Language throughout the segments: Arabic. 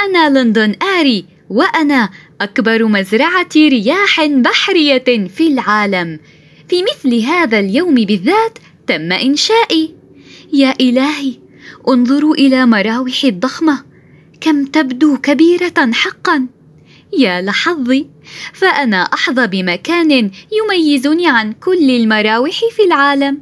أنا لندن آري وأنا أكبر مزرعة رياح بحرية في العالم. في مثل هذا اليوم بالذات تم إنشائي. يا إلهي انظروا إلى مراوح الضخمة. كم تبدو كبيرة حقا. يا لحظي فأنا أحظى بمكان يميزني عن كل المراوح في العالم.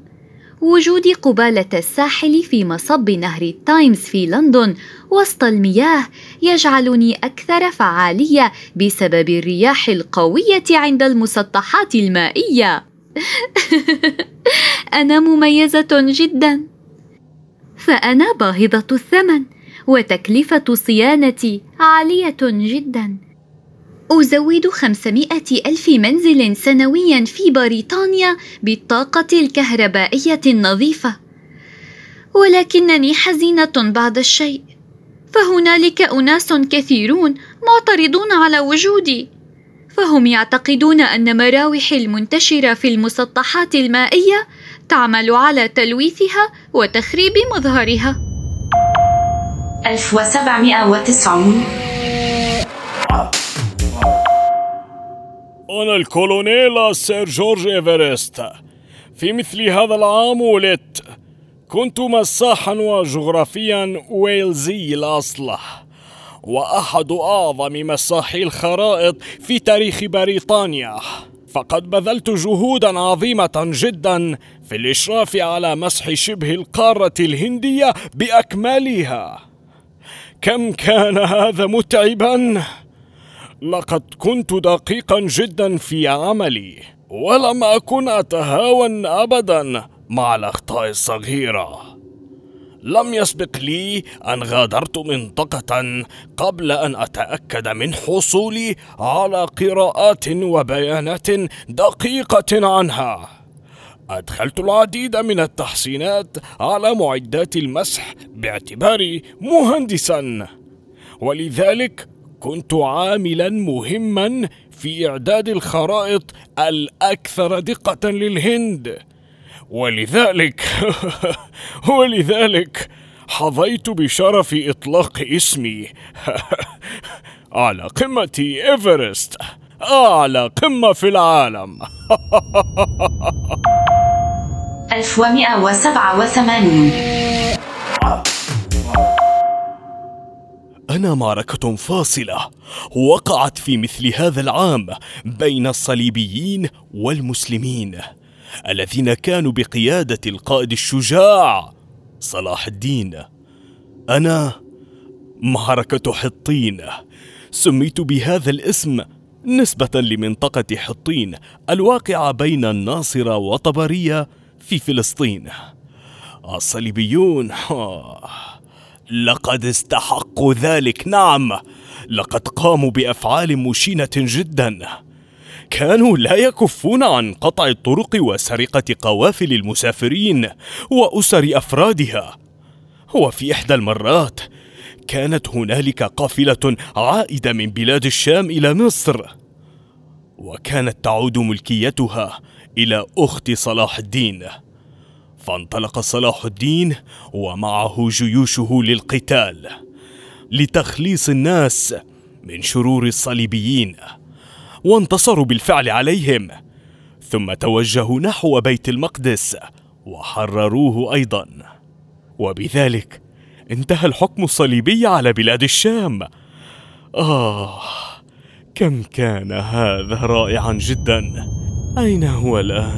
وجودي قبالة الساحل في مصب نهر التايمز في لندن وسط المياه يجعلني أكثر فعالية بسبب الرياح القوية عند المسطحات المائية. أنا مميزة جدا. فأنا باهظة الثمن وتكلفة صيانتي عالية جدا. أزود خمسمائة ألف منزل سنويا في بريطانيا بالطاقة الكهربائية النظيفة. ولكنني حزينة بعض الشيء. فهنالك أناس كثيرون معترضون على وجودي. فهم يعتقدون أن مراوح المنتشرة في المسطحات المائية تعمل على تلويثها وتخريب مظهرها. 1790 أنا الكولونيل سير جورج إيفرست. في مثل هذا العام ولدت. كنت مساحا وجغرافيا ويلزي الأصل وأحد أعظم مساحي الخرائط في تاريخ بريطانيا. فقد بذلت جهودا عظيمة جدا في الإشراف على مسح شبه القارة الهندية بأكملها. كم كان هذا متعبا؟ لقد كنت دقيقا جدا في عملي ولم أكن اتهاون ابدا مع الأخطاء الصغيرة. لم يسبق لي أن غادرت منطقة قبل أن أتأكد من حصولي على قراءات وبيانات دقيقة عنها. أدخلت العديد من التحسينات على معدات المسح باعتباري مهندسا ولذلك كنت عاملا مهما في إعداد الخرائط الأكثر دقة للهند. ولذلك ولذلك حظيت بشرف إطلاق اسمي. على قمة إيفرست. اعلى قمة في العالم. 1187 أنا معركة فاصلة. وقعت في مثل هذا العام بين الصليبيين والمسلمين الذين كانوا بقيادة القائد الشجاع صلاح الدين. أنا معركة حطين. سميت بهذا الاسم نسبة لمنطقة حطين الواقعة بين الناصرة وطبرية في فلسطين. الصليبيون لقد استحقوا ذلك نعم. لقد قاموا بأفعال مشينة جدا. كانوا لا يكفون عن قطع الطرق وسرقة قوافل المسافرين وأسر أفرادها. وفي إحدى المرات كانت هنالك قافلة عائدة من بلاد الشام إلى مصر وكانت تعود ملكيتها إلى أخت صلاح الدين. فانطلق صلاح الدين ومعه جيوشه للقتال لتخليص الناس من شرور الصليبيين وانتصروا بالفعل عليهم. ثم توجهوا نحو بيت المقدس وحرروه أيضا. وبذلك انتهى الحكم الصليبي على بلاد الشام. آه كم كان هذا رائعا جدا. أين هو الآن؟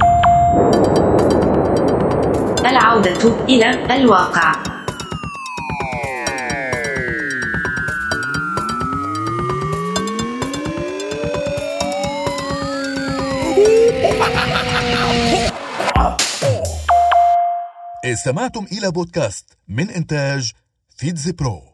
العودة إلى الواقع. استمعتم إلى بودكاست من إنتاج فيتز برو.